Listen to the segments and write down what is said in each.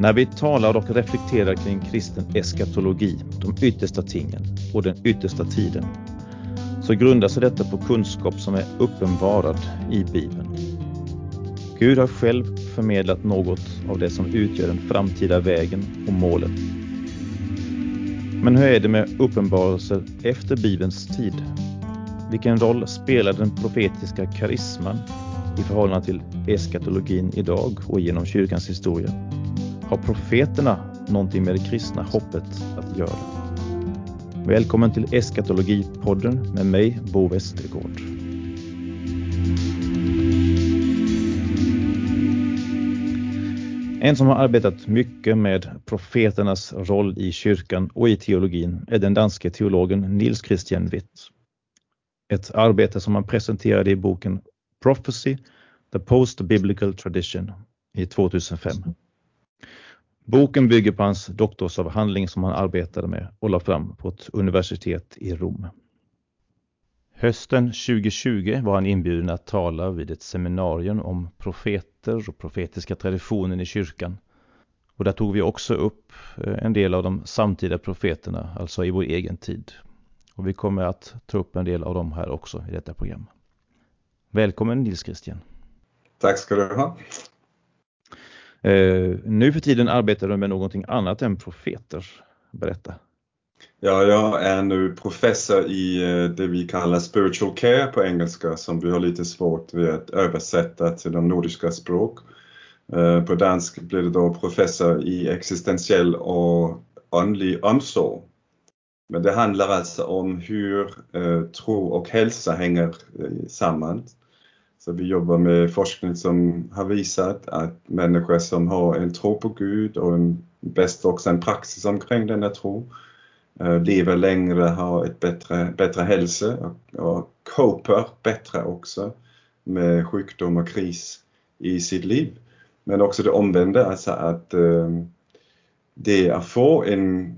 När vi talar och reflekterar kring kristen eskatologi, de yttersta tingen och den yttersta tiden, så grundar sig detta på kunskap som är uppenbarad i Bibeln. Gud har själv förmedlat något av det som utgör den framtida vägen och målet. Men hur är det med uppenbarelser efter Bibelns tid? Vilken roll spelar den profetiska karisman i förhållande till eskatologin idag och genom kyrkans historia? Har profeterna någonting med det kristna hoppet att göra? Välkommen till Eskatologipodden med mig, Bo Westergård. En som har arbetat mycket med profeternas roll i kyrkan och i teologin är den danske teologen Nils Christian Witt. Ett arbete som han presenterade i boken Prophecy, the Post-Biblical Tradition i 2005. Boken bygger på hans doktorsavhandling som han arbetade med och la fram på ett universitet i Rom. Hösten 2020 var han inbjuden att tala vid ett seminarium om profeter och profetiska traditionen i kyrkan. Och där tog vi också upp eh, en del av de samtida profeterna, alltså i vår egen tid. Och vi kommer att ta upp en del av dem här också i detta program. Välkommen Nils Christian. Tack ska du ha. Eh, nu för tiden arbetar du med någonting annat än profeter. Berätta. Ja, jag är nu professor i eh, det vi kallar spiritual care på engelska som vi har lite svårt vid att översätta till de nordiska språk. Eh, på dansk blir det då professor i existentiell och andlig omsorg. Men det handlar alltså om hur eh, tro och hälsa hänger samman. Så vi jobbar med forskning som har visat att människor som har en tro på Gud och en, bäst också en praxis omkring denna tro eh, lever längre, har ett bättre, bättre hälsa och, och coper bättre också med sjukdom och kris i sitt liv. Men också det omvända, alltså att eh, det att få en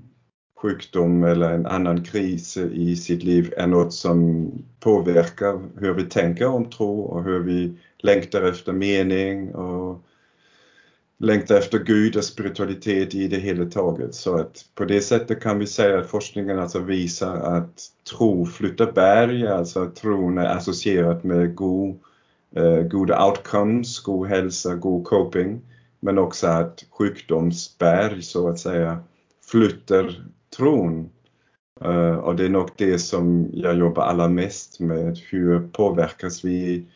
sjukdom eller en annan kris i sitt liv är något som påverkar hur vi tänker om tro och hur vi längtar efter mening och längtar efter Gud och spiritualitet i det hela taget. Så att på det sättet kan vi säga att forskningen alltså visar att tro flyttar berg, alltså att tron är associerat med god, eh, goda outcomes, god hälsa, god coping. Men också att sjukdomsberg så att säga flyttar mm tron. Uh, och det är nog det som jag jobbar allra mest med. Hur påverkas vi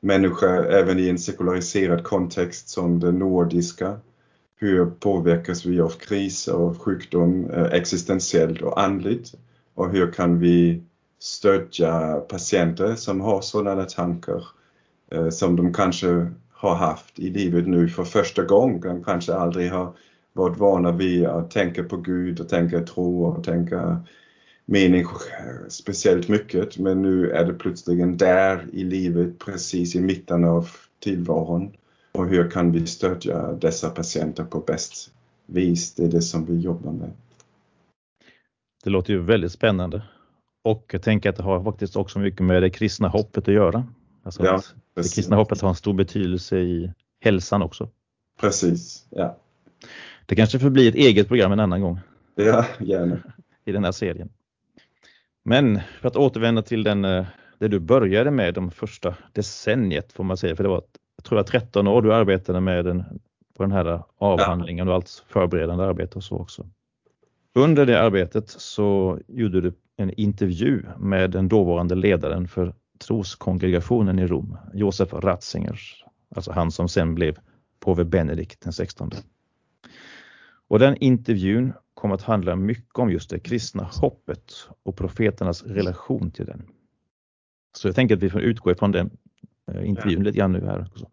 människor även i en sekulariserad kontext som den nordiska. Hur påverkas vi av kris och sjukdom eh, existentiellt och andligt? Och hur kan vi stödja patienter som har sådana tankar eh, som de kanske har haft i livet nu för första gången. De kanske aldrig har varit vana vid att tänka på Gud och tänka tro och tänka mening speciellt mycket men nu är det plötsligen där i livet precis i mitten av tillvaron. Och hur kan vi stödja dessa patienter på bäst vis? Det är det som vi jobbar med. Det låter ju väldigt spännande. Och jag tänker att det har faktiskt också mycket med det kristna hoppet att göra. Alltså ja, att det kristna hoppet har en stor betydelse i hälsan också. Precis, ja. Det kanske får bli ett eget program en annan gång. Ja, gärna. I den här serien. Men för att återvända till den, eh, det du började med de första decenniet får man säga, för det var, jag tror jag 13 år du arbetade med den, på den här avhandlingen och allt förberedande arbete och så också. Under det arbetet så gjorde du en intervju med den dåvarande ledaren för troskongregationen i Rom, Josef Ratzinger, alltså han som sen blev påve Benedikt den 16. Och den intervjun kom att handla mycket om just det kristna hoppet och profeternas relation till den. Så jag tänker att vi får utgå ifrån den eh, intervjun lite grann nu här. Också.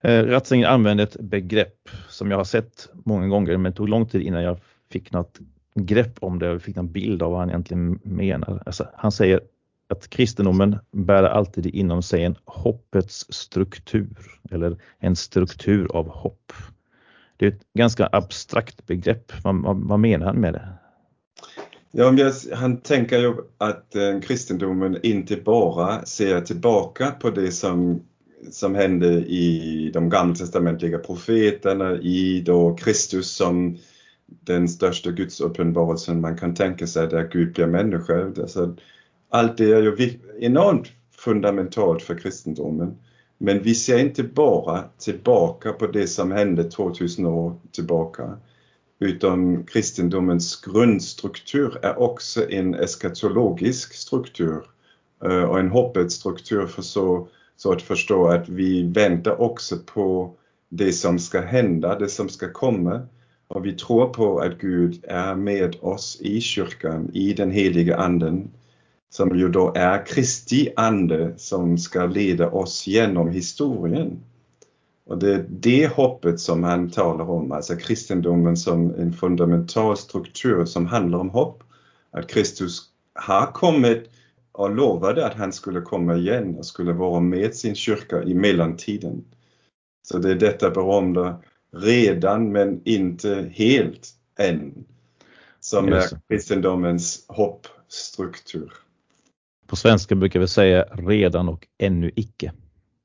Eh, Ratzinger använde ett begrepp som jag har sett många gånger men det tog lång tid innan jag fick något grepp om det och fick en bild av vad han egentligen menar. Alltså, han säger att kristendomen bär alltid inom sig en hoppets struktur eller en struktur av hopp. Det är ett ganska abstrakt begrepp. Vad, vad, vad menar han med det? Ja, han tänker ju att eh, kristendomen inte bara ser tillbaka på det som som hände i de gammaltestamentliga profeterna, i då Kristus som den största gudsuppenbarelsen man kan tänka sig där Gud blir människa. Alltså, allt det är ju enormt fundamentalt för kristendomen. Men vi ser inte bara tillbaka på det som hände 2000 år tillbaka. Utan kristendomens grundstruktur är också en eskatologisk struktur eh, och en hoppets struktur för så, så att förstå att vi väntar också på det som ska hända, det som ska komma. Och vi tror på att Gud är med oss i kyrkan, i den heliga anden som ju då är Kristi ande som ska leda oss genom historien. Och det är det hoppet som han talar om, alltså kristendomen som en fundamental struktur som handlar om hopp. Att Kristus har kommit och lovade att han skulle komma igen och skulle vara med sin kyrka i mellantiden. Så det är detta berömda redan men inte helt än som är kristendomens hoppstruktur. På svenska brukar vi säga redan och ännu icke.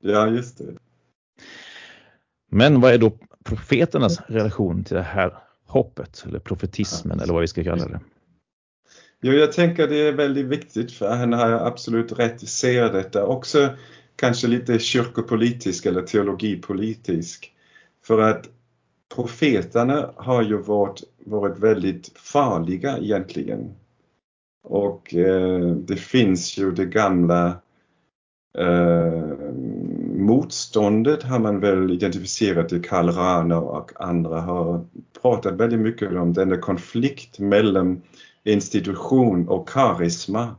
Ja, just det. Men vad är då profeternas relation till det här hoppet eller profetismen eller vad vi ska kalla det? Jo, jag tänker det är väldigt viktigt för han har absolut rätt ser detta också kanske lite kyrkopolitisk eller teologipolitisk. För att profeterna har ju varit, varit väldigt farliga egentligen. Och eh, det finns ju det gamla eh, motståndet har man väl identifierat i Karl Rahner och andra har pratat väldigt mycket om denna konflikt mellan institution och karisma.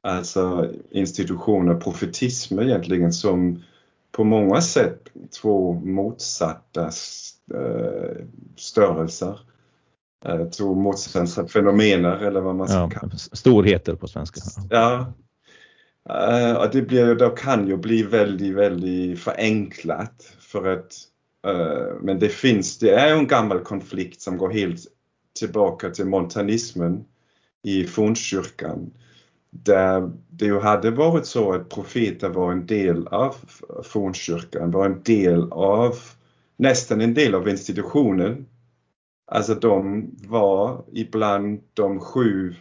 Alltså institution och profetism egentligen som på många sätt två motsatta eh, störelser. Eh, två motsatta fenomener eller vad man ska ja, kalla Storheter på svenska. Ja. Uh, och det blir, då kan ju bli väldigt, väldigt förenklat för att uh, men det finns, det är en gammal konflikt som går helt tillbaka till montanismen i fornkyrkan. Där det ju hade varit så att profeter var en del av fornkyrkan, var en del av, nästan en del av institutionen Alltså de var ibland de sju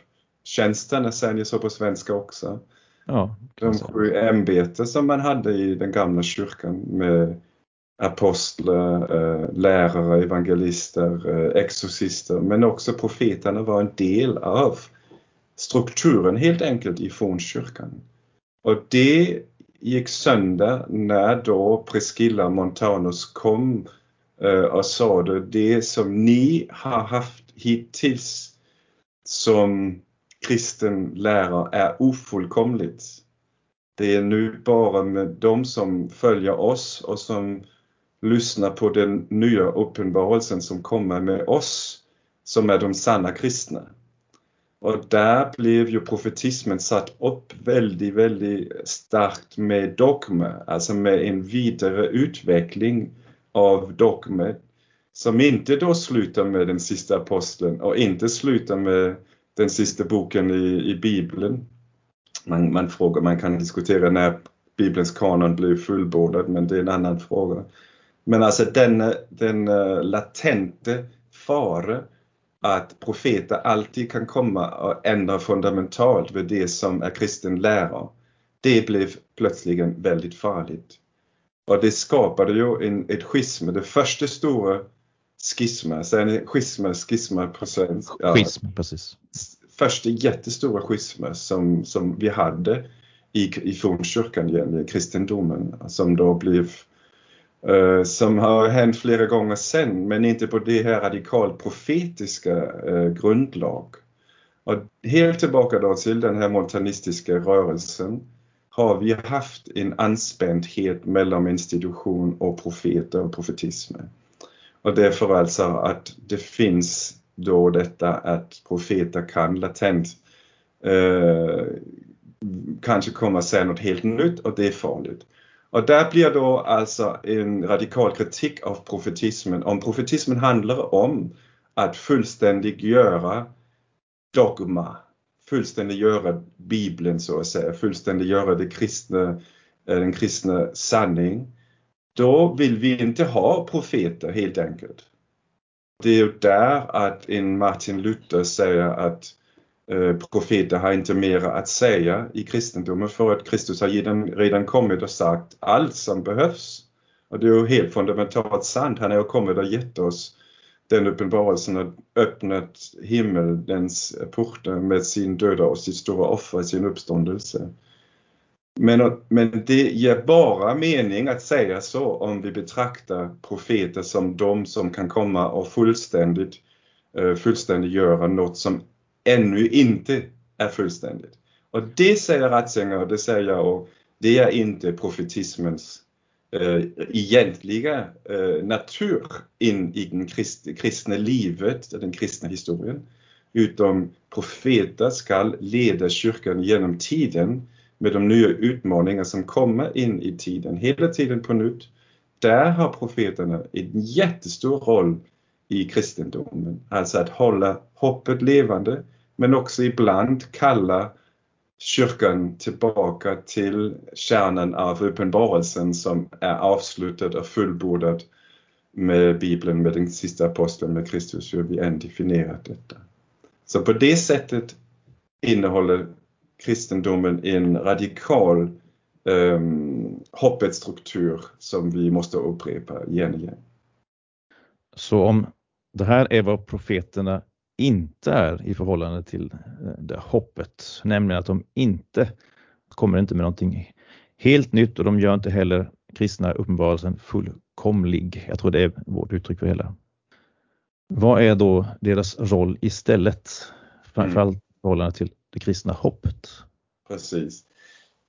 tjänsterna, säger ni så på svenska också. Ja, de sju ämbeten som man hade i den gamla kyrkan med apostlar, eh, lärare, evangelister, eh, exorcister, men också profeterna var en del av strukturen helt enkelt i fornkyrkan. Och det gick sönder när då Priscilla Montanus kom Eh, och sa det, det som ni har haft hittills som kristen lärare är ofullkomligt. Det är nu bara med de som följer oss och som lyssnar på den nya uppenbarelsen som kommer med oss som är de sanna kristna. Och där blev ju profetismen satt upp väldigt, väldigt starkt med dogma, alltså med en vidare utveckling av dogmer som inte då slutar med den sista aposteln och inte slutar med den sista boken i, i Bibeln. Man, man, frågar, man kan diskutera när Bibelns kanon blev fullbordad, men det är en annan fråga. Men alltså den, den uh, latente fara att profeter alltid kan komma och ändra fundamentalt vid det som är kristen lära, det blev plötsligen väldigt farligt. Och det skapade ju en, ett schism, det första stora schisma, säger ni schisma, schisma på svenska? Ja, schism, precis. Första jättestora schisma som, som vi hade i, i fornkyrkan i kristendomen, som då blev Uh, som har hänt flera gånger sen, men inte på det här radikalt profetiska uh, grundlag. Och helt tillbaka då till den här montanistiska rörelsen har vi haft en anspändhet mellan institution och profeter och profetismen. Och därför alltså att det finns då detta att profeter kan latent eh, kanske komma och säga något helt nytt och det är farligt. Och där blir då alltså en radikal kritik av profetismen. Om profetismen handlar om att fullständigt göra dogma fullständiggöra Bibeln så att säga, fullständiggöra det kristna eh, den kristna sanning, då vill vi inte ha profeter helt enkelt. Det är ju där att en Martin Luther säger att eh, profeter har inte mera att säga i kristendomen för att Kristus har redan, redan kommit och sagt allt som behövs. Och det är ju helt fundamentalt sant. Han har ju kommit och gett oss den uppenbarelsen har öppnat himmelens portar med sin döda och sitt stora offer, sin uppståndelse. Men, men det ger bara mening att säga så om vi betraktar profeter som de som kan komma och fullständigt uh, fullständiggöra något som ännu inte är fullständigt. Och det säger Ratzinger och det säger jag och det är inte profetismens uh, egentliga uh, natur in i det krist, kristna livet, den kristna historien. Utom profeter ska leda kyrkan genom tiden med de nya utmaningar som kommer in i tiden, hela tiden på nytt. Där har profeterna en jättestor roll i kristendomen, alltså att hålla hoppet levande, men också ibland kalla kyrkan tillbaka till kärnan av uppenbarelsen som är avslutad och fullbordad med Bibeln, med den sista aposteln, med Kristus, hur vi än definierat detta. Så på det sättet innehåller kristendomen en radikal um, hoppets struktur som vi måste upprepa igen och igen. Så om det här är vad profeterna inte är i förhållande till eh, det hoppet, nämligen att de inte kommer inte med någonting helt nytt och de gör inte heller kristna uppenbarelsen fullkomlig. Jag tror det är vårt uttryck för hela. Vad är då deras roll istället? Framförallt i förhållande till det kristna hoppet. Precis.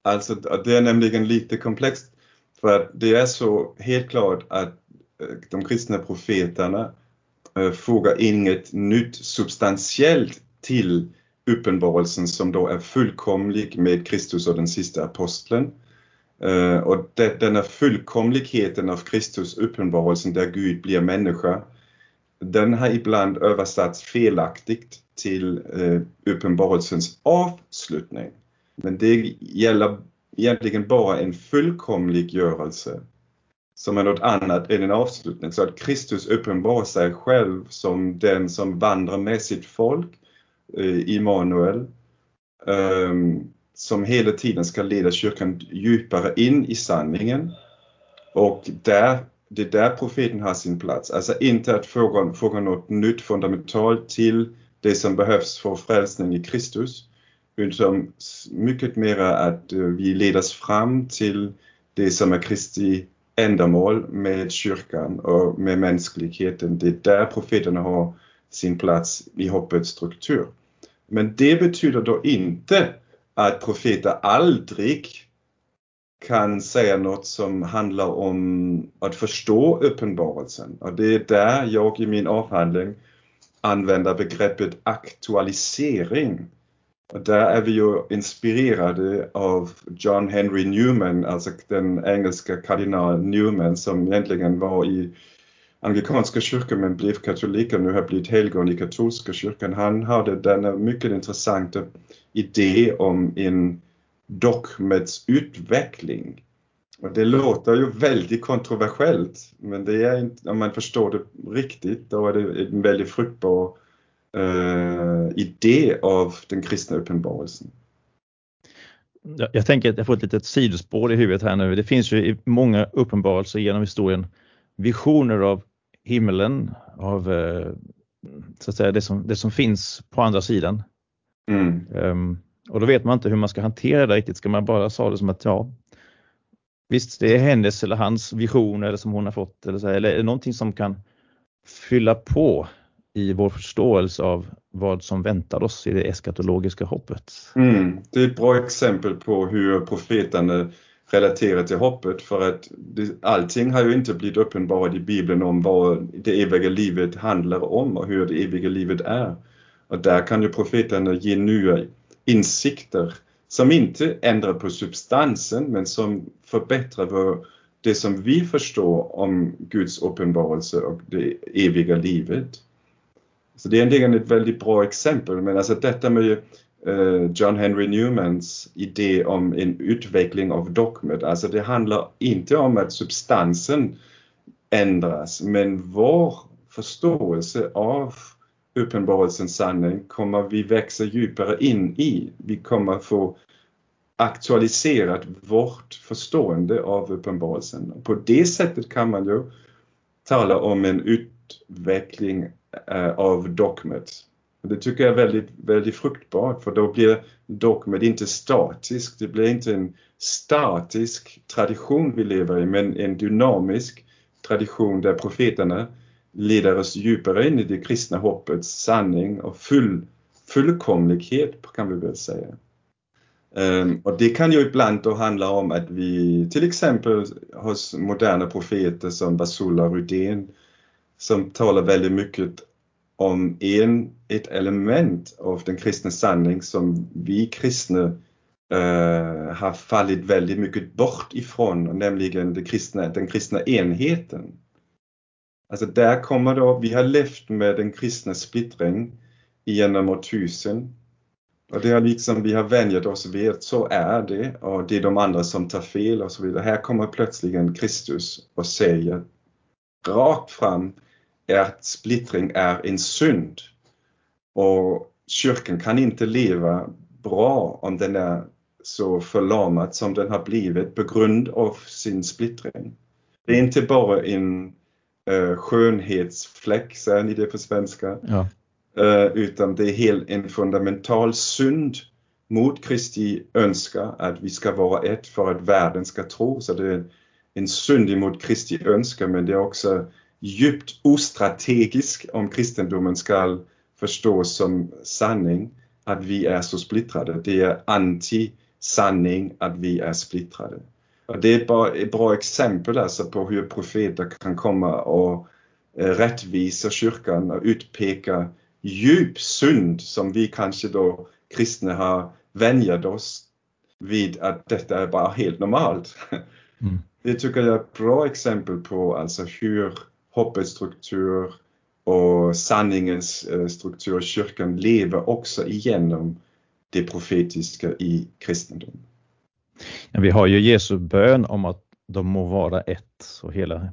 Alltså det är nämligen lite komplext för att det är så helt klart att eh, de kristna profeterna Eh, fogar inget nytt substantiellt till uppenbarelsen som då är fullkomlig med Kristus och den sista aposteln. Eh, och det, denna fullkomligheten av Kristus uppenbarelsen där Gud blir människa, den har ibland översatts felaktigt till eh, uppenbarelsens avslutning. Men det gäller egentligen bara en fullkomliggörelse som är något annat än en avslutning. Så att Kristus uppenbarar sig själv som den som vandrar med sitt folk, eh, Immanuel, eh, som hela tiden ska leda kyrkan djupare in i sanningen. Och där, det är där profeten har sin plats. Alltså inte att fråga, fråga något nytt fundamentalt till det som behövs för frälsning i Kristus, utan mycket mera att eh, vi ledas fram till det som är Kristi ändamål med kyrkan och med mänskligheten. Det är där profeterna har sin plats i hoppets struktur. Men det betyder då inte att profeter aldrig kan säga något som handlar om att förstå uppenbarelsen. Och det är där jag i min avhandling använder begreppet aktualisering. Och där är vi ju inspirerade av John Henry Newman, alltså den engelska kardinal Newman som egentligen var i anglikanska kyrkan men blev katolik och nu har blivit helgon i katolska kyrkan. Han hade denna mycket intressanta idé om en dogmets utveckling. Och det låter ju väldigt kontroversiellt, men det är inte, om man förstår det riktigt, då är det en väldigt fruktbar idé av den kristna uppenbarelsen. Jag tänker att jag får ett litet sidospår i huvudet här nu. Det finns ju i många uppenbarelser genom historien visioner av himmelen, av eh, så att säga, det, som, det som finns på andra sidan. Mm. Um, och då vet man inte hur man ska hantera det riktigt. Ska man bara säga det som att ja, Visst, det är hennes eller hans vision eller som hon har fått eller, så, eller är det någonting som kan fylla på i vår förståelse av vad som väntar oss i det eskatologiska hoppet. Mm, det är ett bra exempel på hur profeterna relaterar till hoppet för att det, allting har ju inte blivit uppenbarat i Bibeln om vad det eviga livet handlar om och hur det eviga livet är. Och där kan ju profeterna ge nya insikter som inte ändrar på substansen men som förbättrar det som vi förstår om Guds uppenbarelse och det eviga livet. Så det är egentligen ett väldigt bra exempel, men alltså detta med eh, John Henry Newmans idé om en utveckling av dogmet. Alltså det handlar inte om att substansen ändras, men vår förståelse av uppenbarelsens sanning kommer vi växa djupare in i. Vi kommer få aktualiserat vårt förstående av uppenbarelsen. På det sättet kan man ju tala om en utveckling Eh, av dogmet. Det tycker jag är väldigt, väldigt fruktbart för då blir dogmet inte statisk. Det blir inte en statisk tradition vi lever i men en dynamisk tradition där profeterna leder oss djupare in i det kristna hoppets sanning och full, fullkomlighet kan vi väl säga. Um, och det kan ju ibland då handla om att vi till exempel hos moderna profeter som Basula Rudén som talar väldigt mycket om en, ett element av den kristna sanning som vi kristna äh, har fallit väldigt mycket bort ifrån, nämligen det kristna, den kristna enheten. Alltså där kommer då, vi har levt med den kristna splittring genom årtusen. Och det har liksom, vi har vänjat oss vid att så är det och det är de andra som tar fel och så vidare. Här kommer plötsligen Kristus och säger rakt fram att splittring är en synd. Och kyrkan kan inte leva bra om den är så förlamad som den har blivit på grund av sin splittring. Det är inte bara en uh, skönhetsfläck, säger ni det på svenska? Ja. Uh, utan det är helt en fundamental synd mot Kristi önska att vi ska vara ett för att världen ska tro. Så det är en synd emot Kristi önska men det är också djupt ostrategisk om kristendomen ska förstås som sanning att vi är så splittrade. Det är anti-sanning att vi är splittrade. Och det är bara ett bra exempel alltså på hur profeter kan komma och eh, rättvisa kyrkan och utpeka djup synd som vi kanske då kristna har vänjat oss vid att detta är bara helt normalt. Mm. Det tycker jag är ett bra exempel på alltså hur hoppets struktur och sanningens eh, struktur kyrkan lever också igenom det profetiska i kristendomen. Ja, vi har ju Jesu bön om att de må vara ett och hela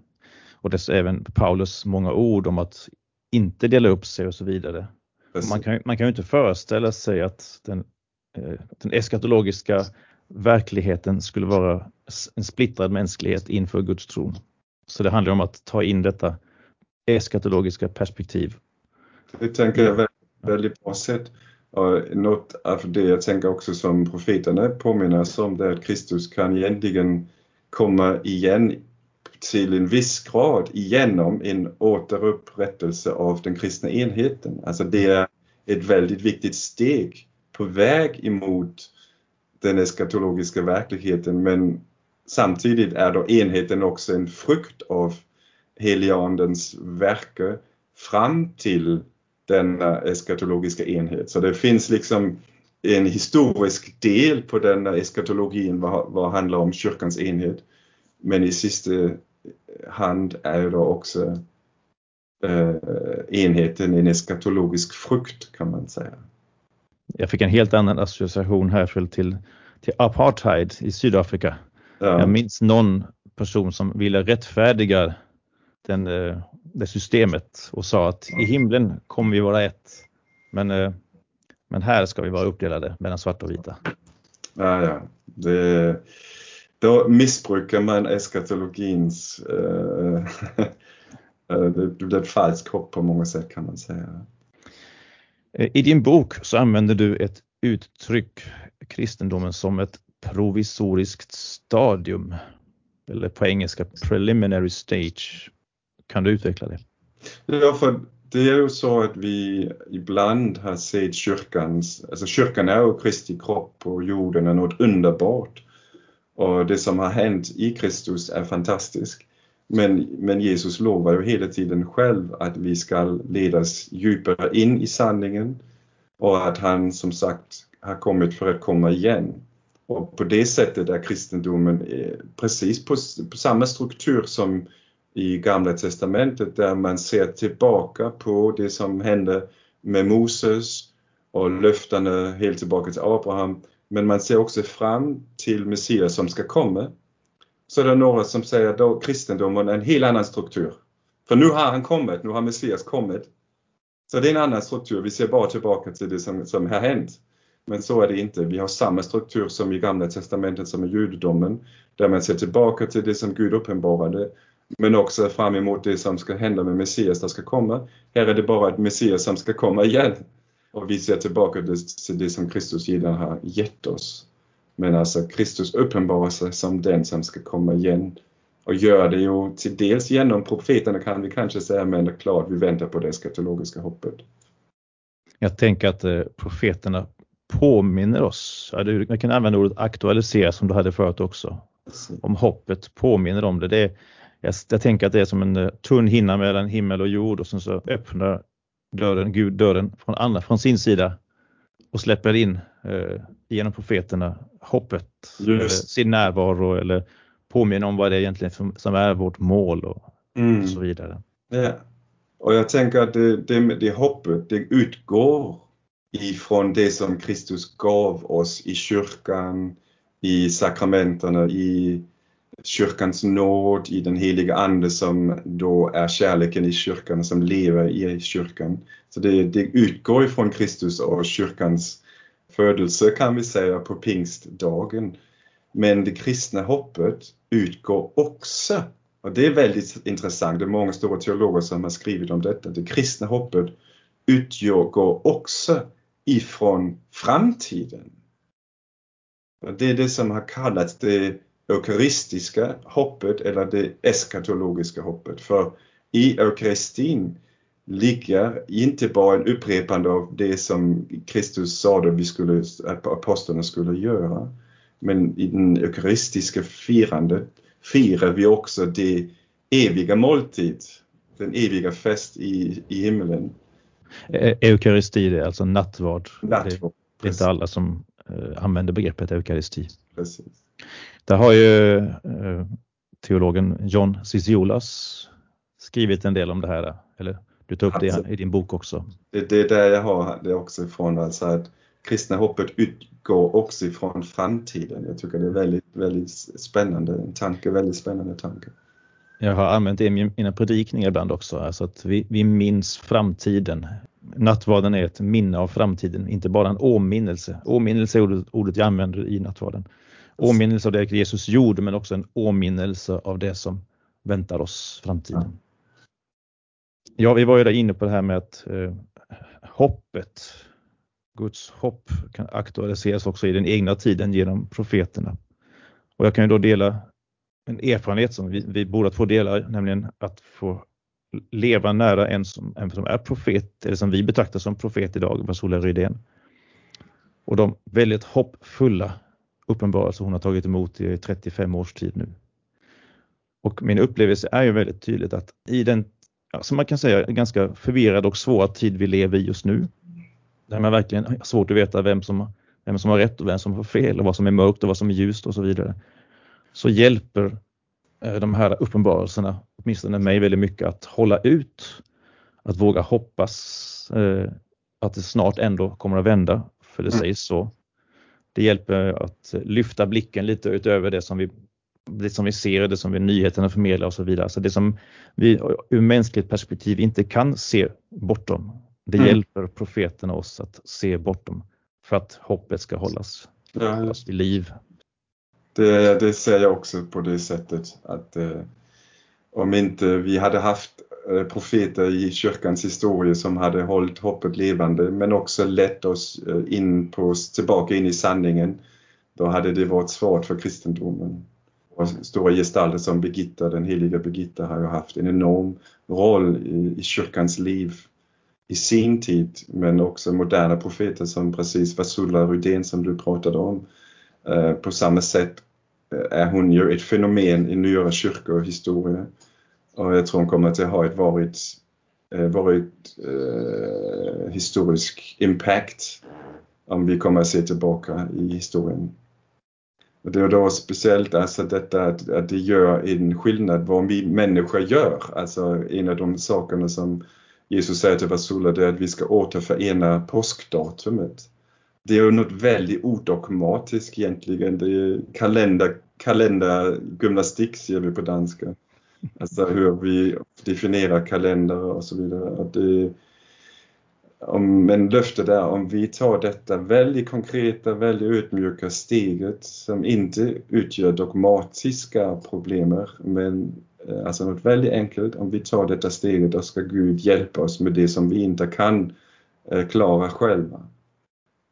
och dess även Paulus många ord om att inte dela upp sig och så vidare. Man kan, man kan ju inte föreställa sig att den, eh, den eskatologiska verkligheten skulle vara en splittrad mänsklighet inför Guds tron. Så det handlar om att ta in detta eskatologiska perspektiv. Det tänker jag väldigt, väldigt bra sätt. Och något av det jag tänker också som profeterna påminner oss om det är att Kristus kan egentligen komma igen till en viss grad igenom en återupprättelse av den kristna enheten. Alltså det är ett väldigt viktigt steg på väg emot den eskatologiska verkligheten men samtidigt är då enheten också en frukt av heliandens verke fram till denna eskatologiska enhet. Så det finns liksom en historisk del på denna eskatologin vad, vad handlar om kyrkans enhet. Men i sista hand är då också eh, enheten en eskatologisk frukt kan man säga. Jag fick en helt annan association här till, till apartheid i Sydafrika. Ja. Jag minns någon person som ville rättfärdiga den, eh, det systemet och sa att i himlen kommer vi vara ett. Men, eh, men här ska vi vara uppdelade mellan svarta och vita. Ja, ja. Det, då missbrukar man eskatologins eh, det blir ett falskt hopp på många sätt kan man säga. I din bok så använder du ett uttryck, kristendomen, som ett provisoriskt stadium. Eller på engelska preliminary stage. Kan du utveckla det? Ja, för det är ju så att vi ibland har sett kyrkans, alltså kyrkan är ju Kristi kropp på jorden är något underbart. Och det som har hänt i Kristus är fantastiskt. Men, men Jesus lovar ju hela tiden själv att vi ska ledas djupare in i sanningen och att han som sagt har kommit för att komma igen. Och på det sättet är kristendomen eh, precis på, på samma struktur som i Gamla Testamentet där man ser tillbaka på det som hände med Moses och löftena helt tillbaka till Abraham. Men man ser också fram till Messias som ska komma. Så det är några som säger att kristendomen är en helt annan struktur. För nu har han kommit, nu har Messias kommit. Så det är en annan struktur, vi ser bara tillbaka till det som, som har hänt. Men så är det inte. Vi har samma struktur som i Gamla Testamentet som i judendomen, där man ser tillbaka till det som Gud uppenbarade, men också fram emot det som ska hända med Messias som ska komma. Här är det bara ett Messias som ska komma igen. Och vi ser tillbaka till det som Kristus redan har gett oss. Men alltså Kristus uppenbarar sig som den som ska komma igen och gör det ju till dels genom profeterna kan vi kanske säga, men det är klart vi väntar på det skatologiska hoppet. Jag tänker att eh, profeterna påminner oss, jag kan använda ordet aktualisera som du hade förut också, om hoppet påminner om det. det är, jag, jag, tänker att det är som en eh, tunn hinna mellan himmel och jord och sen så öppnar dörren, Gud dörren från, andra, från sin sida och släpper in eh, genom profeterna hoppet, sin närvaro eller påminner om vad det är egentligen som, som är vårt mål och, mm. och så vidare. Ja. Och jag tänker att det, det, det hoppet, det utgår ifrån det som Kristus gav oss i kyrkan, i sakramenterna, i kyrkans nåd, i den heliga Ande som då är kärleken i kyrkan, och som lever i kyrkan. Så det, det utgår ifrån Kristus och kyrkans födelse kan vi säga på pingstdagen. Men det kristna hoppet utgår också, och det är väldigt intressant, det är många stora teologer som har skrivit om detta, det kristna hoppet utgår också ifrån framtiden. Det är det som har kallats det eukaristiska hoppet eller det eskatologiska hoppet. För i eukaristin ligger inte bara en upprepande av det som Kristus sa att, vi skulle, att apostlarna skulle göra. Men i den eukaristiska firandet firar vi också det eviga måltid, den eviga fest i, i himlen. E-, eukaristi det är alltså nattvard. nattvard det, är inte alla som uh, använder begreppet eukaristi. Precis. Där har ju uh, teologen John Ciciolas skrivit en del om det här, eller du tar upp alltså, det i din bok också. Det, det är där jag har det också ifrån, alltså att kristna hoppet utgår också ifrån framtiden. Jag tycker det är väldigt, väldigt spännande, en tanke, väldigt spännande tanke. Jag har använt det i mina predikningar ibland också, alltså att vi, vi minns framtiden. Nattvarden är ett minne av framtiden, inte bara en åminnelse. Åminnelse är ordet, ordet jag använder i nattvarden. Åminnelse av det Jesus gjorde, men också en åminnelse av det som väntar oss framtiden. Ja, vi var ju där inne på det här med att eh, hoppet, Guds hopp kan aktualiseras också i den egna tiden genom profeterna. Och jag kan ju då dela en erfarenhet som vi, vi båda två delar, nämligen att få leva nära en som, en som är profet, eller som vi betraktar som profet idag, Basula Rydén. Och de väldigt hoppfulla uppenbarelser hon har tagit emot i 35 års tid nu. Och min upplevelse är ju väldigt tydligt att i den, som man kan säga, ganska förvirrad och svåra tid vi lever i just nu, där man verkligen har svårt att veta vem som, vem som har rätt och vem som har fel och vad som är mörkt och vad som är ljust och så vidare så hjälper eh, de här uppenbarelserna åtminstone mig väldigt mycket att hålla ut, att våga hoppas eh, att det snart ändå kommer att vända, för det mm. sägs så. Det hjälper att lyfta blicken lite utöver det som vi det som vi ser, det som vi nyheterna förmedlar och så vidare. Så det som vi ur mänskligt perspektiv inte kan se bortom, det mm. hjälper profeterna oss att se bortom för att hoppet ska hållas, ja, hållas vid liv. Det, det ser jag också på det sättet att eh, om inte vi hade haft eh, profeter i kyrkans historia som hade hållit hoppet levande men också lett oss eh, in på, tillbaka in i sanningen, då hade det varit svårt för kristendomen. Och stora gestalter som Birgitta, den heliga Birgitta, har ju haft en enorm roll i, i kyrkans liv i sin tid, men också moderna profeter som precis Vasula Rydén som du pratade om Eh, på samma sätt eh, är hon ju ett fenomen i nyare kyrkohistoria. Och jag tror hon kommer att ha ett varit, eh, varit eh, historisk impact om vi kommer att se tillbaka i historien. Och det är då speciellt alltså detta att, att det gör en skillnad vad vi människor gör. Alltså en av de sakerna som Jesus säger till Vasula det är att vi ska återförena påskdatumet. Det är ju något väldigt odogmatiskt egentligen. Det är kalender, kalendergymnastik ser vi på danska. Alltså hur vi definierar kalender och så vidare. Det, om, men löftet är om vi tar detta väldigt konkreta, väldigt ödmjuka steget som inte utgör dogmatiska problem, men eh, alltså något väldigt enkelt. Om vi tar detta steget, då ska Gud hjälpa oss med det som vi inte kan eh, klara själva.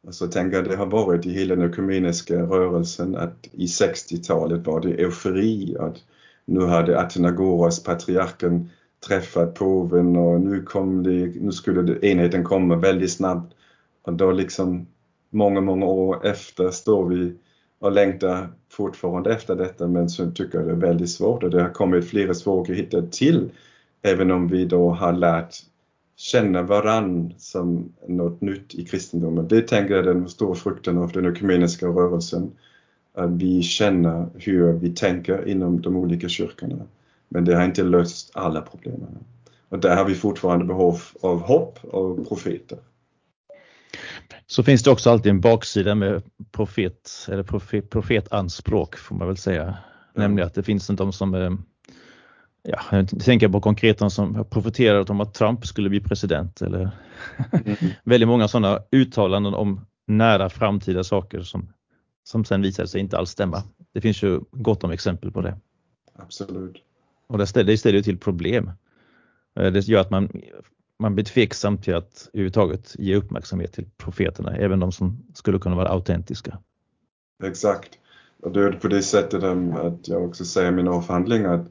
Alltså tänker att det har varit i hela den ekumeniska rörelsen att i 60-talet var det eufori att nu hade Athenagoras, patriarken, träffat påven och nu, kom det, nu skulle det, enheten komma väldigt snabbt. Och då liksom många, många år efter står vi och längtar fortfarande efter detta men så tycker jag det är väldigt svårt och det har kommit flera svårigheter till även om vi då har lärt känna varann som något nytt i kristendomen. Det tänker jag är den stora frukten av den ekumeniska rörelsen. Att vi känner hur vi tänker inom de olika kyrkorna. Men det har inte löst alla problem. Och där har vi fortfarande behov av hopp och profeter. Så finns det också alltid en baksida med profet eller profet, profetanspråk får man väl säga. Mm. Nämligen att det finns de som eh, ja, jag tänker på konkret de som profeterat om att Trump skulle bli president eller mm. väldigt många sådana uttalanden om nära framtida saker som, som sen visar sig inte alls stämma. Det finns ju gott om exempel på det. Absolut. Och det ställer, det ställer till problem. Eh, det gör att man, man blir tveksam till att överhuvudtaget ge uppmärksamhet till profeterna, även de som skulle kunna vara autentiska. Exakt. Och det är på det sättet att jag också säger i min avhandling att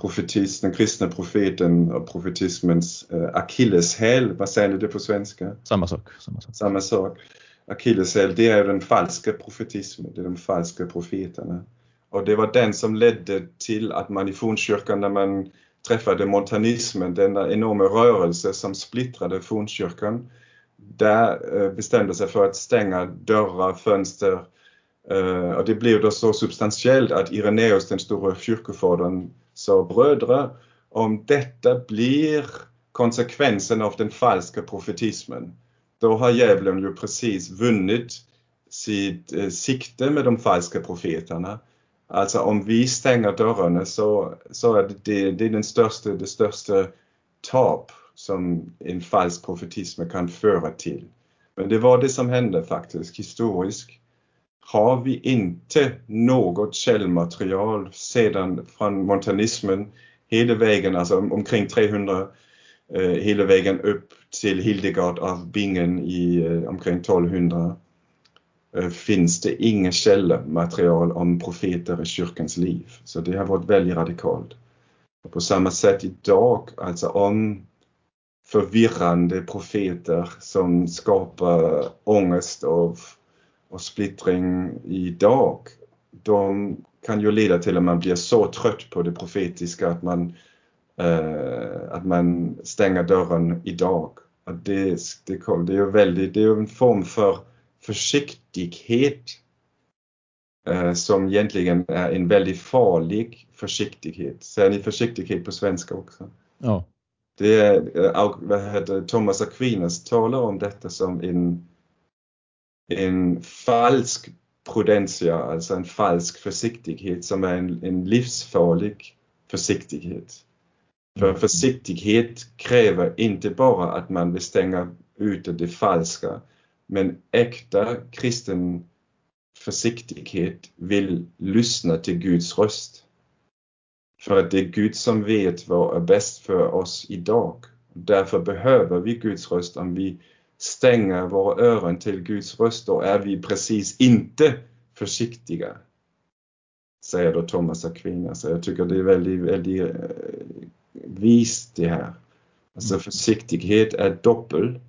profetis, den kristna profeten och profetismens eh, akilleshäl, vad säger ni det på svenska? Samma sak. Samma sak. Samma sak. Akilleshäl, det är den falska profetismen, det är de falska profeterna. Och det var den som ledde till att man i fornkyrkan när man träffade montanismen, denna enorma rörelse som splittrade fornkyrkan, där eh, bestämde sig för att stänga dörrar, fönster eh, och det blev då så substantiellt att Ireneus, den stora kyrkofadern, så brödrar, om detta blir konsekvensen av den falska profetismen, då har djävulen ju precis vunnit sitt eh, sikte med de falska profeterna. Alltså om vi stänger dörrarna så, så är det, det är den största, det största tap som en falsk profetism kan föra till. Men det var det som hände faktiskt historiskt. Har vi inte något källmaterial sedan från montanismen hela vägen, alltså omkring 300, eh, hela vägen upp till Hildegard av Bingen i eh, omkring 1200 Eh, finns det inga källmaterial om profeter i kyrkans liv. Så det har varit väldigt radikalt. Och på samma sätt idag, alltså om förvirrande profeter som skapar ångest och, och splittring idag, de kan ju leda till att man blir så trött på det profetiska att man, eh, att man stänger dörren idag. Att det, det, det är ju väldigt, det är en form för försiktighet eh, som egentligen är en väldigt farlig försiktighet. Säger ni försiktighet på svenska också? Ja. Det är, eh, vad heter, Thomas Aquinas talar om detta som en, en falsk prudentia, alltså en falsk försiktighet som är en, en livsfarlig försiktighet. För mm. försiktighet kräver inte bara att man vill stänga ute det falska men äkta kristen försiktighet vill lyssna till Guds röst. För att det är Gud som vet vad är bäst för oss idag. Därför behöver vi Guds röst. Om vi stänger våra öron till Guds röst, då är vi precis inte försiktiga. Säger då Thomas Aquinas. Jag tycker det är väldigt, väldigt eh, vist det här. Alltså mm. försiktighet är doppel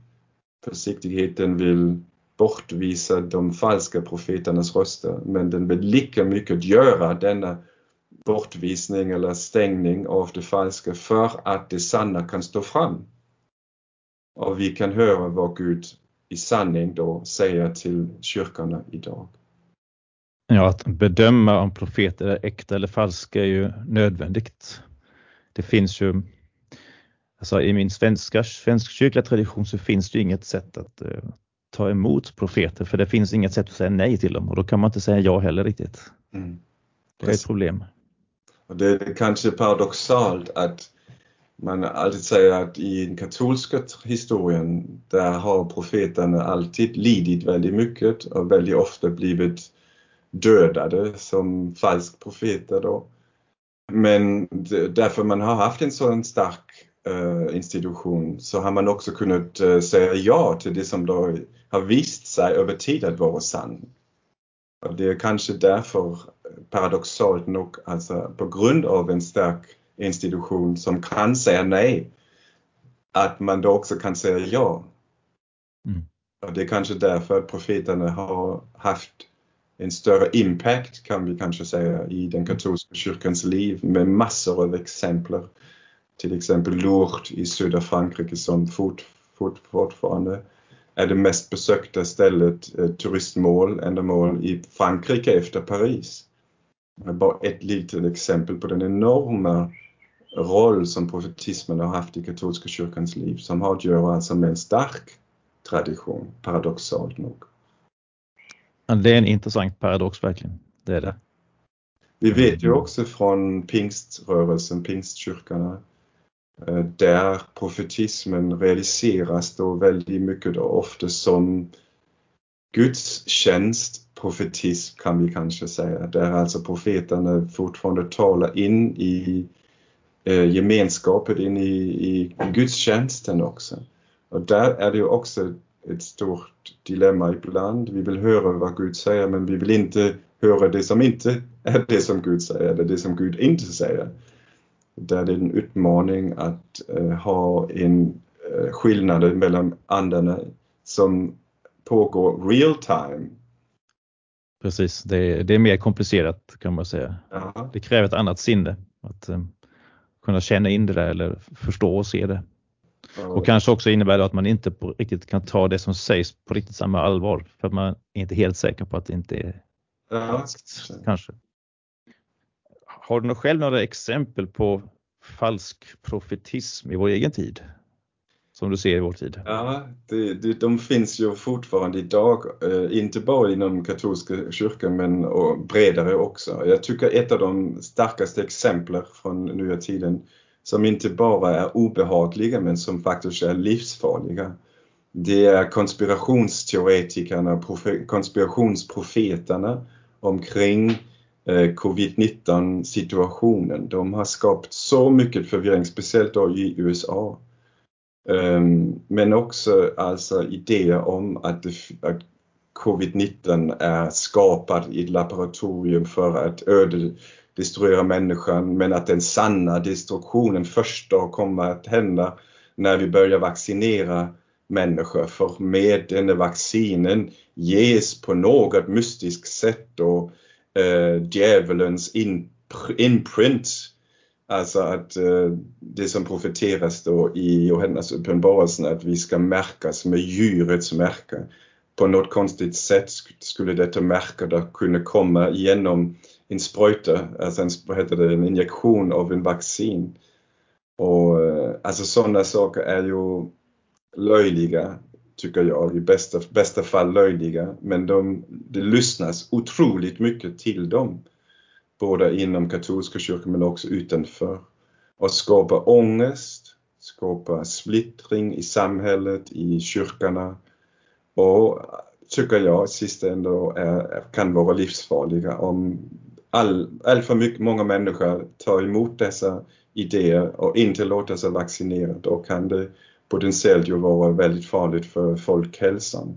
försiktigheten vill bortvisa de falska profeternas röster, men den vill lika mycket göra denna bortvisning eller stängning av det falska för att det sanna kan stå fram. Och vi kan höra vad Gud i sanning då säger till kyrkorna idag. Ja, att bedöma om profeter är äkta eller falska är ju nödvändigt. Det finns ju alltså i min svenska svenskkyrkliga tradition så finns det inget sätt att uh, ta emot profeter för det finns inget sätt att säga nej till dem och då kan man inte säga ja heller riktigt. Mm. Det är ett problem. Och det är kanske paradoxalt att man alltid säger att i den katolska historien där har profeterna alltid lidit väldigt mycket och väldigt ofta blivit dödade som falsk profeter då. Men därför man har haft en sådan stark uh, institution så har man också kunnat uh, säga ja till det som då har visat sig över tid att vara sant. Och det är kanske därför eh, paradoxalt nog, alltså på grund av en stark institution som kan säga nej, att man då också kan säga ja. Mm. Och det är kanske därför att profeterna har haft en större impact kan vi kanske säga i den katolska kyrkans liv med massor av exempel. Till exempel Lourdes i södra Frankrike som fort, fort, fortfarande är det mest besökta stället, eh, turistmål, ändamål i Frankrike efter Paris. Bara ett litet exempel på den enorma roll som profetismen har haft i katolska kyrkans liv som har att göra alltså med en stark tradition, paradoxalt nog. Det är en intressant paradox verkligen, det är det. Vi vet ju också från pingströrelsen, pingstkyrkorna, eh, där profetismen realiseras då väldigt mycket då ofta som gudstjänst profetism kan vi kanske säga, där alltså profeterna fortfarande talar in i eh, gemenskapen, in i, i gudstjänsten också. Och där är det ju också ett stort dilemma ibland. Vi vill höra vad Gud säger men vi vill inte höra det som inte är det som Gud säger, eller det som Gud inte säger. Där det är en utmaning att eh, ha en eh, skillnad mellan andarna som pågår real time Precis, det är, det är mer komplicerat kan man säga. Aha. Det kräver ett annat sinne att um, kunna känna in det där eller förstå och se det. Ja. Och kanske också innebär det att man inte på riktigt kan ta det som sägs på riktigt samma allvar för att man är inte helt säker på att det inte är ja. kanske. Har du själv några exempel på falsk profetism i vår egen tid? Som du ser i vår tid? Ja, det, det, de finns ju fortfarande idag, eh, inte bara inom katolska kyrkan men och bredare också. Jag tycker ett av de starkaste exemplen från nya tiden som inte bara är obehagliga men som faktiskt är livsfarliga. Det är konspirationsteoretikerna, konspirationsprofeterna omkring eh, covid-19 situationen. De har skapat så mycket förvirring, speciellt då i USA. Ehm, men också alltså idéer om att, att covid-19 är skapad i ett laboratorium för att ödedestruera människan men att den sanna destruktionen först då kommer att hända när vi börjar vaccinera människor. För med den vaccinen ges på något mystiskt sätt då eh, djävulens in, imprint Alltså att eh, det som profeteras då i Johannes uppenbarelsen att vi ska märkas med djurets märke. På något konstigt sätt skulle detta märke då kunna komma genom en spruta, alltså en, vad heter det, en injektion av en vaccin. Och eh, alltså sådana saker är ju löjliga, tycker jag, i bästa, bästa fall löjliga, men de, det lyssnas otroligt mycket till dem både inom katolska kyrkan men också utanför. Och skapa ångest, skapa splittring i samhället, i kyrkorna och tycker jag sist ändå är, kan vara livsfarliga om all, all för mycket, många människor tar emot dessa idéer och inte låter sig vaccinera, då kan det potentiellt ju vara väldigt farligt för folkhälsan.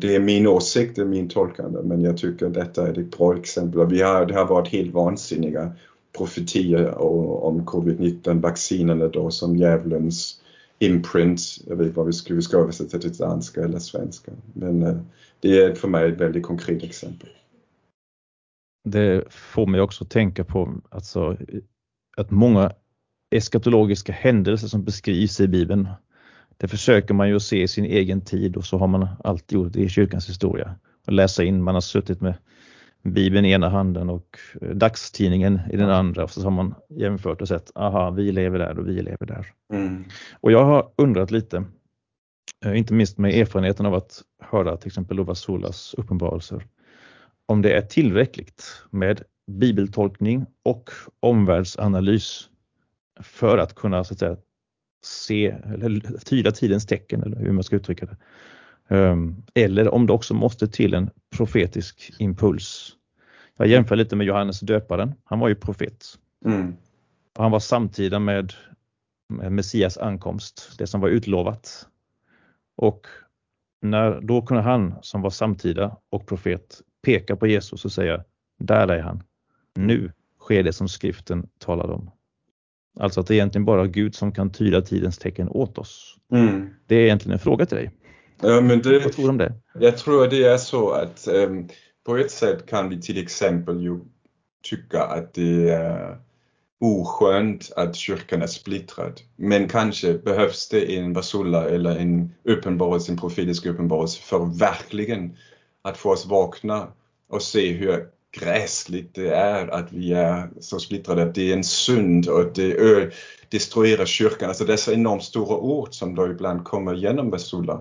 Det är min åsikt, det är min tolkande, men jag tycker detta är ett bra exempel. Vi har, det har varit helt vansinniga profetier om covid-19 vaccinerna då som djävulens imprint, jag vet inte vad vi ska, vi ska översätta till danska eller svenska. Men eh, det är för mig ett väldigt konkret exempel. Det får mig också tänka på alltså, att många eskatologiska händelser som beskrivs i Bibeln det försöker man ju se i sin egen tid och så har man alltid gjort det i kyrkans historia och läsa in. Man har suttit med Bibeln i ena handen och eh, dagstidningen i den andra och så har man jämfört och sett, aha, vi lever där och vi lever där. Mm. Och jag har undrat lite, eh, inte minst med erfarenheten av att höra till exempel Lova Solas uppenbarelser, om det är tillräckligt med bibeltolkning och omvärldsanalys för att kunna så att säga, se eller tyda tidens tecken eller hur man ska uttrycka det. Um, eller om det också måste till en profetisk impuls. Jag jämför lite med Johannes döparen. Han var ju profet. Mm. Han var samtida med, Messias ankomst, det som var utlovat. Och när, då kunde han som var samtida och profet peka på Jesus och säga, där är han. Nu sker det som skriften talade om. Alltså att det är egentligen bara Gud som kan tyda tidens tecken åt oss. Mm. Det är egentligen en fråga till dig. Ja, men det, Vad tror du om det? Jag tror det är så att um, på ett sätt kan vi till exempel ju tycka att det är oskönt att kyrkan är splittrad. Men kanske behövs det en basulla eller en uppenbarelse, en profetisk uppenbarelse för verkligen att få oss vakna och se hur gräsligt det är att vi är så splittrade, att det är en synd och att det destruerar kyrkan. Alltså dessa enormt stora ord som då ibland kommer genom basulla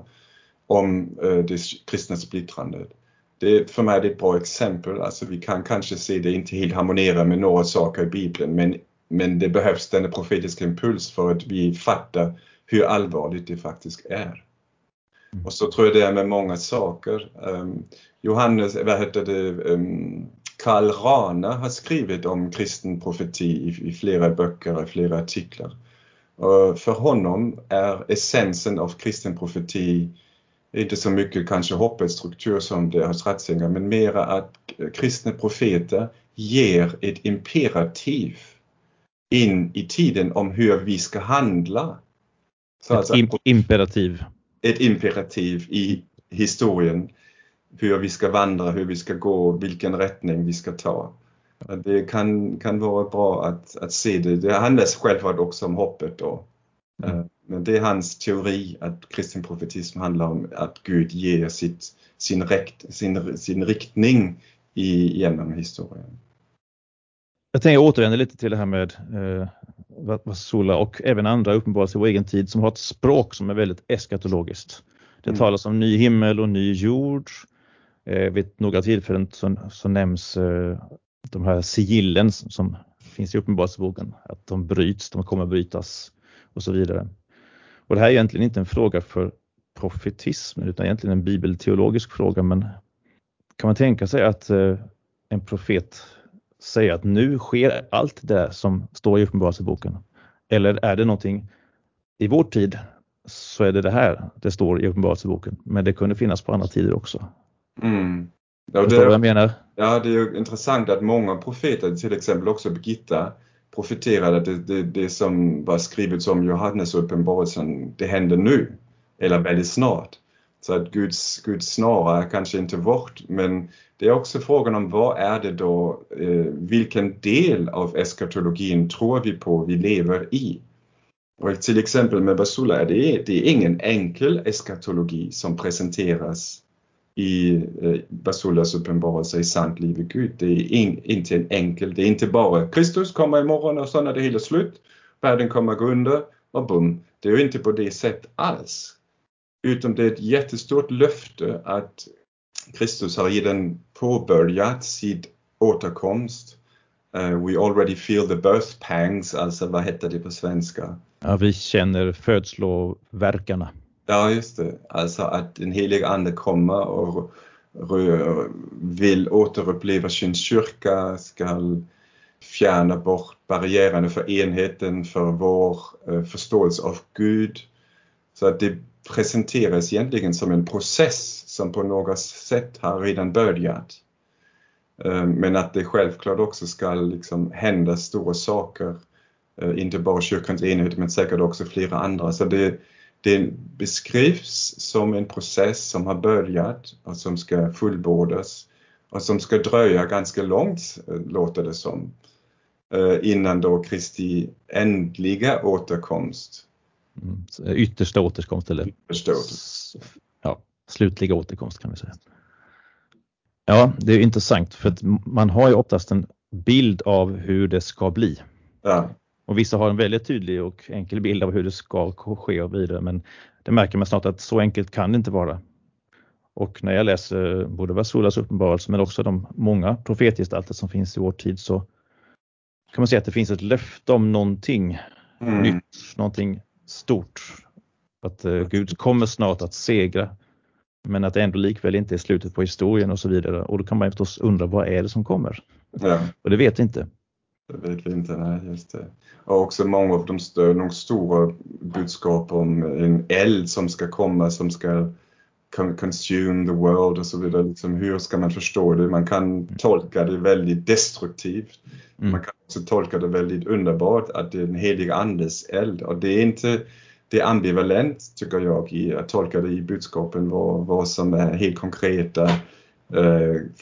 om det kristna splittrandet. Det, för mig är det ett bra exempel. Alltså vi kan kanske se det inte helt harmonera med några saker i Bibeln men, men det behövs denna profetiska impuls för att vi fattar hur allvarligt det faktiskt är. Och så tror jag det är med många saker. Um, Johannes, vad heter det, um, Karl Rana har skrivit om kristen profeti i, flera böcker och flera artiklar. Och för honom är essensen av kristen profeti inte så mycket kanske hoppets struktur som det hos Ratzinger, men mera att kristna profeter ger ett imperativ in i tiden om hur vi ska handla. Så ett alltså, imperativ. Ett imperativ i historien. Hur vi ska vandra, hur vi ska gå, vilken rättning vi ska ta. Det kan, kan vara bra att, att se det. Det handlar självklart också om hoppet då. Mm. Men det är hans teori att kristen profetism handlar om att Gud ger sitt, sin, rekt, sin, sin riktning i, genom historien. Jag tänker återvända lite till det här med eh, Sola och även andra uppenbarelser i vår egen tid som har ett språk som är väldigt eskatologiskt. Det mm. talas om ny himmel och ny jord. Eh, vid några tillfällen så, så nämns eh, de här sigillen som finns i Uppenbarelseboken, att de bryts, de kommer brytas och så vidare. Och det här är egentligen inte en fråga för profetismen utan egentligen en bibelteologisk fråga men kan man tänka sig att eh, en profet säger att nu sker allt det som står i Uppenbarelseboken? Eller är det någonting i vår tid så är det det här det står i Uppenbarelseboken men det kunde finnas på andra tider också. Mm. Ja, det, vad jag menar? Ja, det är intressant att många profeter, till exempel också Birgitta, profeterade att det, det, det som var skrivet som Johannes uppenbarelsen, det händer nu eller väldigt snart. Så att Guds, Guds snara kanske inte vårt, men det är också frågan om vad är det då, eh, vilken del av eskatologin tror vi på vi lever i? Och till exempel med Basula är det, det är ingen enkel eskatologi som presenteras i eh, Basulas uppenbarelse i sant liv i Gud. Det är in, inte en enkel, det är inte bara Kristus kommer imorgon och så är det hela slut, världen kommer gå under och bum. Det är ju inte på det sättet alls. Utan det är ett jättestort löfte att Kristus har redan påbörjat sin återkomst. Uh, we already feel the birth pangs, alltså vad heter det på svenska? Ja, vi känner födsloverkarna. Ja, just det. Alltså att den heliga ande kommer och vill återuppleva sin kyrka, ska fjärna bort barriärerna för enheten, för vår eh, förståelse av Gud. Så att det presenteras egentligen som en process som på något sätt har redan börjat. Eh, men att det självklart också ska liksom hända stora saker, eh, inte bara kyrkans enhet men säkert också flera andra. Så det, det beskrivs som en process som har börjat och som ska fullbordas och som ska dröja ganska långt, eh, låter det som, eh, innan då Kristi ändliga återkomst. Mm, yttersta återkomst eller yttersta återkomst. Ja, slutliga återkomst kan vi säga. Ja, det är intressant för att man har ju oftast en bild av hur det ska bli. Ja. Och vissa har en väldigt tydlig och enkel bild av hur det ska ske och vidare men det märker man snart att så enkelt kan det inte vara. Och när jag läser både Vasulas uppenbarelse men också de många profetgestalter som finns i vår tid så kan man säga att det finns ett löfte om någonting Mm. nytt, någonting stort. Att eh, Gud kommer snart att segra men att det ändå likväl inte är slutet på historien och så vidare. Och då kan man förstås undra vad är det som kommer? ja. Och det vet vi inte. Vi inte, nej just det. Och också många av de, stö- de stora budskap om en eld som ska komma som ska con- consume the world och så vidare. Liksom, hur ska man förstå det? Man kan tolka det väldigt destruktivt. Mm. Man kan också tolka det väldigt underbart att det är en helig andes eld och det är inte det är ambivalent tycker jag i att tolka det i budskapen vad, vad som är helt konkreta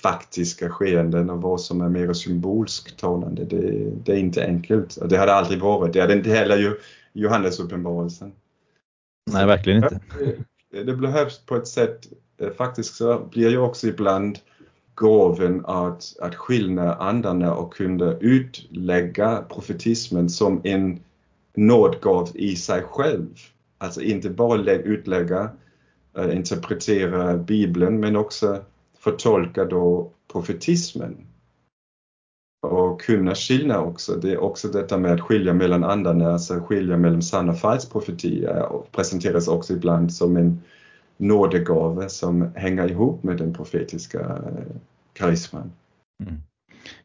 faktiska skeenden och vad som är mer symbolskt talande. Det, det är inte enkelt. Det hade aldrig varit. Det hade inte heller ju Johannes uppenbarelsen. Nej, verkligen inte. Det behövs på ett sätt, eh, faktiskt så blir jag också ibland gåven att, att skilja andarna och kunna utlägga profetismen som en nådgåv i sig själv. Alltså inte bara lä- utlägga, eh, interpretera Bibeln men också förtolka då profetismen. Och kunna skilja också. Det är också detta med att skilja mellan andarna, alltså skilja mellan sann och falsk profetia och presenteras också ibland som en nådegåva som hänger ihop med den profetiska eh, karisman. Mm.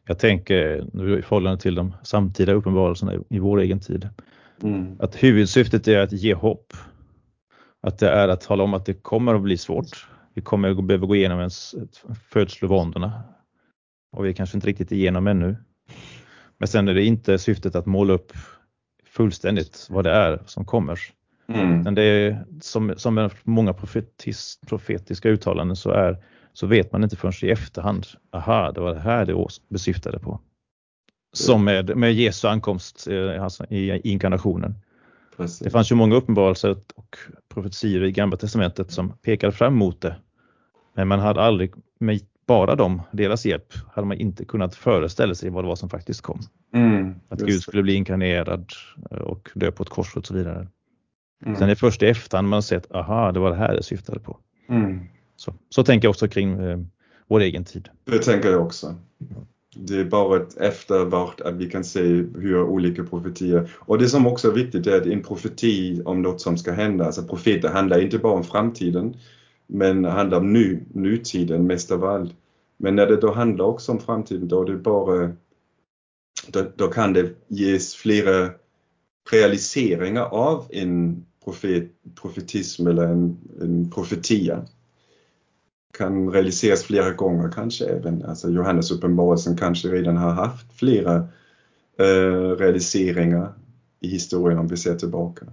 Jag tänker nu i förhållande till de samtida uppenbarelserna i- i vår egen tid. Mm. Att huvudsyftet är att ge hopp. Att det är att tala om att det kommer att bli svårt. Vi kommer att behöva gå igenom ens födslovåndorna. Och vi är kanske inte riktigt igenom ännu. Men sen är det inte syftet att måla upp fullständigt vad det är som kommer. Mm. Men det är som, som med många profetis, profetiska uttalanden så, är, så vet man inte förrän i efterhand. Aha, det var det här det besyftade på. Som med, med Jesu ankomst eh, alltså i inkarnationen. Precis. Det fanns ju många uppenbarelser och profetier i Gamla Testamentet som pekade fram mot det. Men man hade aldrig, med bara dem, deras hjälp, hade man inte kunnat föreställa sig vad det var som faktiskt kom. Mm. Att Gud skulle bli inkarnerad eh, och dö på ett kors och så vidare. Mm. Sen är det först i efterhand man sett, aha, det var det här det syftade på. Mm. Så, så tänker jag också kring eh, vår egen tid. Det tänker jag också. Det är bara ett eftervart att vi kan se hur olika profetier... Och det som också är viktigt är att en profeti om något som ska hända, alltså profeter handlar inte bara om framtiden, men handlar om nu, nutiden mest av allt. Men när det då handlar också om framtiden, då det bara... Då, då kan det ges flera realiseringar av en profet, profetism eller en, en profetia kan realiseras flera gånger kanske även. Alltså Johannes uppenbarelsen kanske redan har haft flera eh, realiseringar i historien om vi ser tillbaka.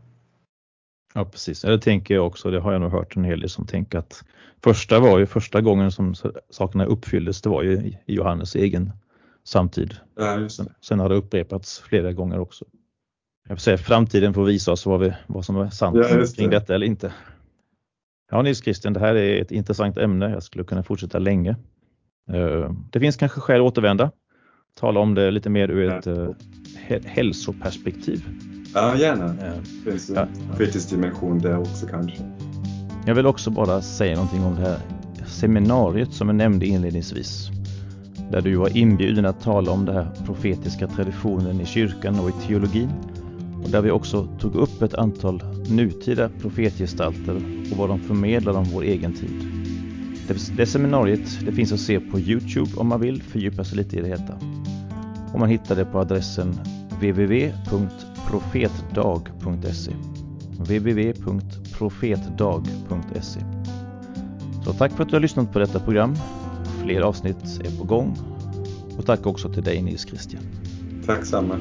Ja, precis. Det tänker jag också. Det har jag nog hört en hel del som tänker att första var ju första gången som sakerna uppfylldes. Det var ju i Johannes egen samtid. Ja, det. Sen, sen har det upprepats flera gånger också. Jag får säga, framtiden får visa oss vad, vi, vad som är sant Ja, just kring det. detta eller inte. Ja Nils Christian, det här är ett intressant ämne. Jag skulle kunna fortsätta länge. Eh, Det finns kanske skäl att återvända. Tala om det lite mer ur ett eh, hä- hälsoperspektiv. Ja, gärna. Eh, Det finns en Ja. dimension där också kanske. Jag vill också bara säga någonting om det här seminariet som jag nämnde inledningsvis. Där du var inbjuden att tala om den här profetiska traditionen i kyrkan och i teologin. Och där vi också tog upp ett antal nutida profetgestalter och vad de förmedlar om vår egen tid. Det, det seminariet det finns att se på Youtube om man vill fördjupa sig lite i det hela. Och man hittar det på adressen Profetdag.se www.profetdag.se Så tack för att du har lyssnat på detta program. Fler avsnitt är på gång. Och tack också till dig Nils Christian. Tack samma.